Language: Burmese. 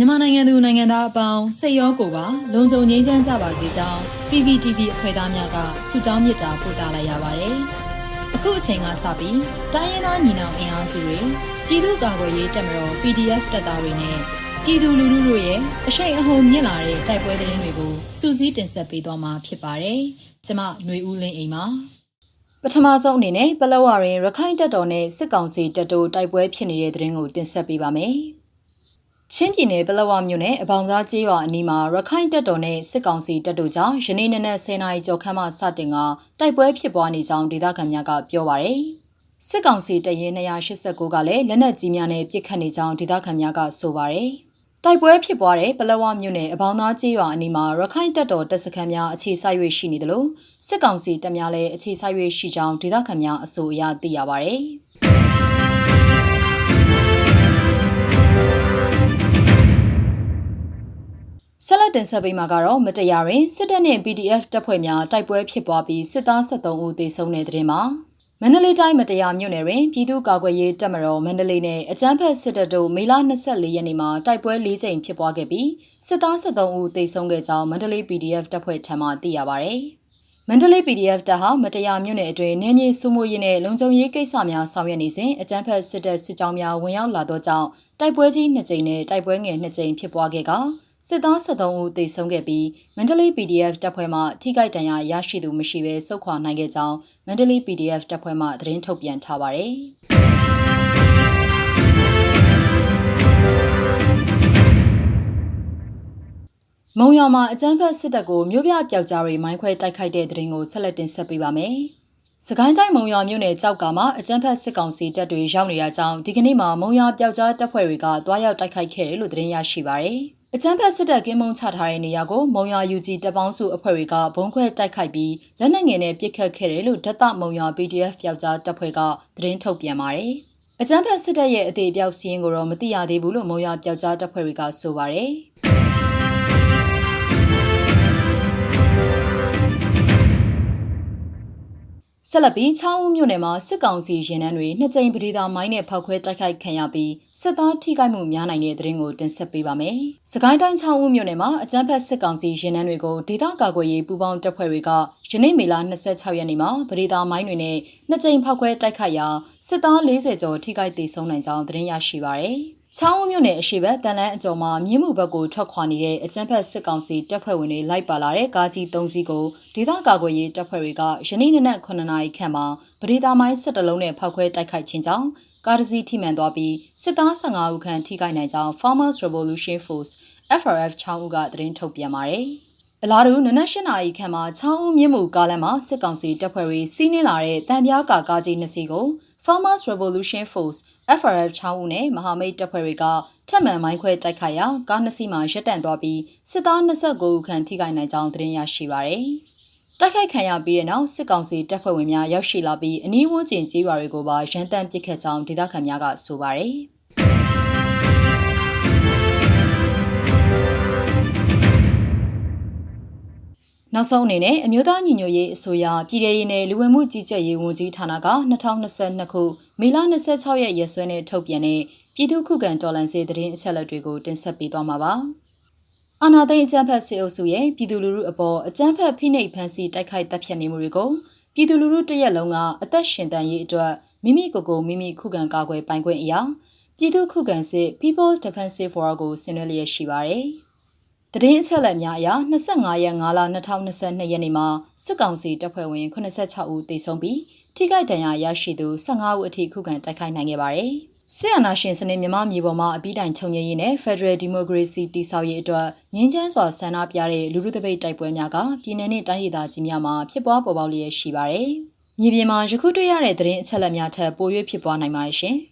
မြန်မာနိုင်ငံသူနိုင်ငံသားအပေါင်းစိတ်ရောကိုယ်ပါလုံခြုံငြိမ်းချမ်းကြပါစေကြောင်း PPTV အဖွဲ့သားများကဆုတောင်းမေတ္တာပို့သလိုက်ရပါတယ်။အခုအချိန်ကစပြီးတိုင်းရင်းသားညီနောင်အင်အားစုတွေပြည်သူ့ကာကွယ်ရေးတပ်မတော် PDF တပ်သားတွေနဲ့ပြည်သူလူထုတို့ရဲ့အရှိန်အဟုန်မြင့်လာတဲ့တိုက်ပွဲသတင်းတွေကိုစူးစီးတင်ဆက်ပေးသွားမှာဖြစ်ပါတယ်။ကျမຫນွေဦးလင်းအိမ်ပါ။ပထမဆုံးအနေနဲ့ပလောဝရင်ရခိုင်တပ်တော်နဲ့စစ်ကောင်စီတပ်တို့တိုက်ပွဲဖြစ်နေတဲ့တဲ့ရင်ကိုတင်ဆက်ပေးပါမယ်။ ချင်းပြည်နယ်ပလောဝမြို့နယ်အပေါင်သားကျေးရွာအနီးမှာရခိုင်တပ်တော်နဲ့စစ်ကောင်စီတပ်တို့ကြားယနေ့နနက်10:00နာရီကျော်ခန့်မှစတင်ကတိုက်ပွဲဖြစ်ပွားနေကြောင်းဒေသခံများကပြောပါရယ်။စစ်ကောင်စီတပ်ရင်း289ကလည်းလက်နက်ကြီးများနဲ့ပစ်ခတ်နေကြောင်းဒေသခံများကဆိုပါရယ်။တိုက်ပွဲဖြစ်ပွားတဲ့ပလောဝမြို့နယ်အပေါင်းသားကျေးရွာအနီးမှာရခိုင်တပ်တော်တပ်စခန်းများအခြေစိုက်၍ရှိနေတယ်လို့စစ်ကောင်စီတပ်များလည်းအခြေစိုက်၍ရှိကြောင်းဒေသခံများအဆိုအရသိရပါဗျ။ ဆက်လက်တင်ဆက်ပေးမှာကတော့မတရားရင်စစ်တပ်နဲ့ PDF တပ်ဖွဲ့များတိုက်ပွဲဖြစ်ပွားပြီးစစ်သား73ဦးသေဆုံးတဲ့တဲ့တင်မှာမန္တလေးတိုင်းမတရားမြို့နယ်တွင်ပြည်သူ့ကာကွယ်ရေးတပ်မတော်မန္တလေးနယ်အကြမ်းဖက်စစ်တပ်တို့မေလ24ရက်နေ့မှာတိုက်ပွဲ၄ကြိမ်ဖြစ်ပွားခဲ့ပြီးစစ်သား73ဦးသေဆုံးခဲ့ကြောင်းမန္တလေး PDF တပ်ဖွဲ့ထံမှသိရပါဗျ။မန္တလေး PDF တပ်ဟာမတရားမြို့နယ်အတွင်းနေမြေစုမှုရေးနဲ့လုံခြုံရေးကိစ္စများဆောင်ရွက်နေစဉ်အကြမ်းဖက်စစ်တပ်စစ်ကြောင်းများဝင်ရောက်လာသောကြောင့်တိုက်ပွဲကြီး2ကြိမ်နဲ့တိုက်ပွဲငယ်2ကြိမ်ဖြစ်ပွားခဲ့က စစ်သား73ဦးသေဆုံးခဲ့ပြီးမန္တလေး PDF တပ်ဖွဲ့မှထိခိုက်ဒဏ်ရာရရှိသူမရှိဘဲစုခွာနိုင်ခဲ့ကြောင်းမန္တလေး PDF တပ်ဖွဲ့မှသတင်းထုတ်ပြန်ထားပါတယ်။မုံရွာမှာအကြမ်းဖက်စစ်တပ်ကိုမြို့ပြပျောက်ကြားတွေမိုင်းခွဲတိုက်ခိုက်တဲ့တဲ့ရင်ကိုဆက်လက်တင်ဆက်ပေးပါမယ်။စကိုင်းတိုင်းမုံရွာမြို့နယ်ကြောက်ကမှာအကြမ်းဖက်စစ်ကောင်စီတပ်တွေရောက်နေရကြောင်းဒီကနေ့မှာမုံရွာပျောက်ကြားတပ်ဖွဲ့တွေကတွားရောက်တိုက်ခိုက်ခဲ့တယ်လို့သတင်းရရှိပါရယ်။ အကြမ်းဖက်စစ်တပ်ကင်းမုံချထားတဲ့နေရာကိုမုံရွာ UG တပ်ပေါင်းစုအဖွဲ့တွေကဘုံခွဲတိုက်ခိုက်ပြီးလက်နက်ငယ်နဲ့ပစ်ခတ်ခဲ့တယ်လို့ဒတ်မုံရွာ PDF ပျောက်ကြားတပ်ဖွဲ့ကသတင်းထုတ်ပြန်ပါတယ်။အကြမ်းဖက်စစ်တပ်ရဲ့အသေးအပြောက်စီးရင်ကိုတော့မသိရသေးဘူးလို့မုံရွာပျောက်ကြားတပ်ဖွဲ့တွေကဆိုပါတယ်။ ဆက်လက်ပြီးချောင်းဦးမြို့နယ်မှာစစ်ကောင်စီရင်နှန်းတွေနှစ်ကြိမ်ပဒေသာမိုင်းနဲ့ဖောက်ခွဲတိုက်ခိုက်ခံရပြီးစစ်သားထိခိုက်မှုများနိုင်တဲ့တဲ့ရင်ကိုတင်ဆက်ပေးပါမယ်။စကိုင်းတိုင်းချောင်းဦးမြို့နယ်မှာအကြမ်းဖက်စစ်ကောင်စီရင်နှန်းတွေကိုဒေသကာကွယ်ရေးပူးပေါင်းတပ်ဖွဲ့တွေကယနေ့မေလ26ရက်နေ့မှာပဒေသာမိုင်းတွေနဲ့နှစ်ကြိမ်ဖောက်ခွဲတိုက်ခိုက်ရာစစ်သား40ကျော်ထိခိုက်ဒေဆုံးနိုင်ကြောင်းသတင်းရရှိပါရယ်။ ချောင်းဦးမြို့နယ်အရှိဘက်တန်လန်းအကျော်မှာမြင်းမှုဘက်ကိုထွက်ခွာနေတဲ့အကြမ်းဖက်စစ်ကောင်စီတပ်ဖွဲ့ဝင်တွေလိုက်ပါလာတဲ့ကားကြီး၃စီးကိုဒေသကာကွယ်ရေးတပ်ဖွဲ့တွေကယနေ့နနက်9နာရီခန့်မှာပဒေသာမိုင်း၁၁လုံးနဲ့ဖောက်ခွဲတိုက်ခိုက်ခြင်းကြောင့်ကားတစ်စီးထိမှန်သွားပြီးစစ်သား15ဦးခန့်ထိခိုက်နိုင်ကြောင်း Farmers Revolution Force FRF ချောင်းဦးကသတင်းထုတ်ပြန်ပါတယ်။အလားတူနနက်၈နာရီခန့်မှာချောင်းဦးမြင့်မှုကားလမ်းမှာစစ်ကောင်စီတပ်ဖွဲ့တွေစီးနင်းလာတဲ့တံပြားကာကားကြီးနှစ်စီးကို Farmers Revolution Force FRF ချောင်းဦးနဲ့မဟာမိတ်တပ်ဖွဲ့တွေကထပ်မံမိုင်းခွဲတိုက်ခိုက်ရာကားနှစ်စီးမှာရပ်တန့်သွားပြီးစစ်သား29ဦးခန့်ထိခိုက်နိုင်ကြောင်းသတင်းရရှိပါရယ်။တိုက်ခိုက်ခံရပြီးတဲ့နောက်စစ်ကောင်စီတပ်ဖွဲ့ဝင်များရောက်ရှိလာပြီးအနီးဝန်းကျင်ကျေးရွာတွေကိုပါရန်တမ်းပစ်ခတ်ကြောင်းဒေသခံများကဆိုပါရယ်။ နောက်ဆုံးအနေနဲ့အမျိုးသားညီညွတ်ရေးအစိုးရပြည်ထရေးနယ်လူဝင်မှုကြီးကြပ်ရေးဝန်ကြီးဌာနက2022ခုမေလ26ရက်ရက်စွဲနဲ့ထုတ်ပြန်တဲ့ပြည်သူ့ခုခံတော်လှန်ရေးသတင်းအချက်အလက်တွေကိုတင်ဆက်ပေးသွားမှာပါ။အာနာသိန်းအကြမ်းဖက်စစ်အုပ်စုရဲ့ပြည်သူလူထုအပေါ်အကြမ်းဖက်ဖိနှိပ်ဖန်ဆီးတိုက်ခိုက်တပ်ဖြတ်နေမှုတွေကိုပြည်သူလူထုတရက်လုံးကအသက်ရှင်တန်ရေးအတွက်မိမိကိုယ်ကိုမိမိခုခံကာကွယ်ပိုင်ခွင့်အရာပြည်သူခုခံစစ် People's Defensive War ကိုဆင်နွှဲလျက်ရှိပါတယ်။ တည်င်းအချက်လက်များအရ25ရက်5လ2022ရက်နေ့မှာစစ်ကောင်စီတပ်ဖွဲ့ဝင်86ဦးသေဆုံးပြီးထိခိုက်ဒဏ်ရာရရှိသူ15ဦးအထိခုခံတိုက်ခိုက်နိုင်ခဲ့ပါတယ်။စစ်အာဏာရှင်စနစ်မြန်မာပြည်ပေါ်မှာအပြီးတိုင်ချုပ်ငြိမ်းရေးနဲ့ Federal Democracy တည်ဆောက်ရေးအတွက်ငြင်းချမ်းစွာဆန္ဒပြတဲ့လူလူတပိတ်တိုက်ပွဲများကပြည်내နဲ့တိုင်းဒေသကြီးများမှာဖြစ်ပွားပေါ်ပေါက်လျက်ရှိပါတယ်။မြေပြင်မှာယခုတွေ့ရတဲ့သတင်းအချက်အလက်များထက်ပို၍ဖြစ်ပွားနိုင်ပါတယ်ရှင်။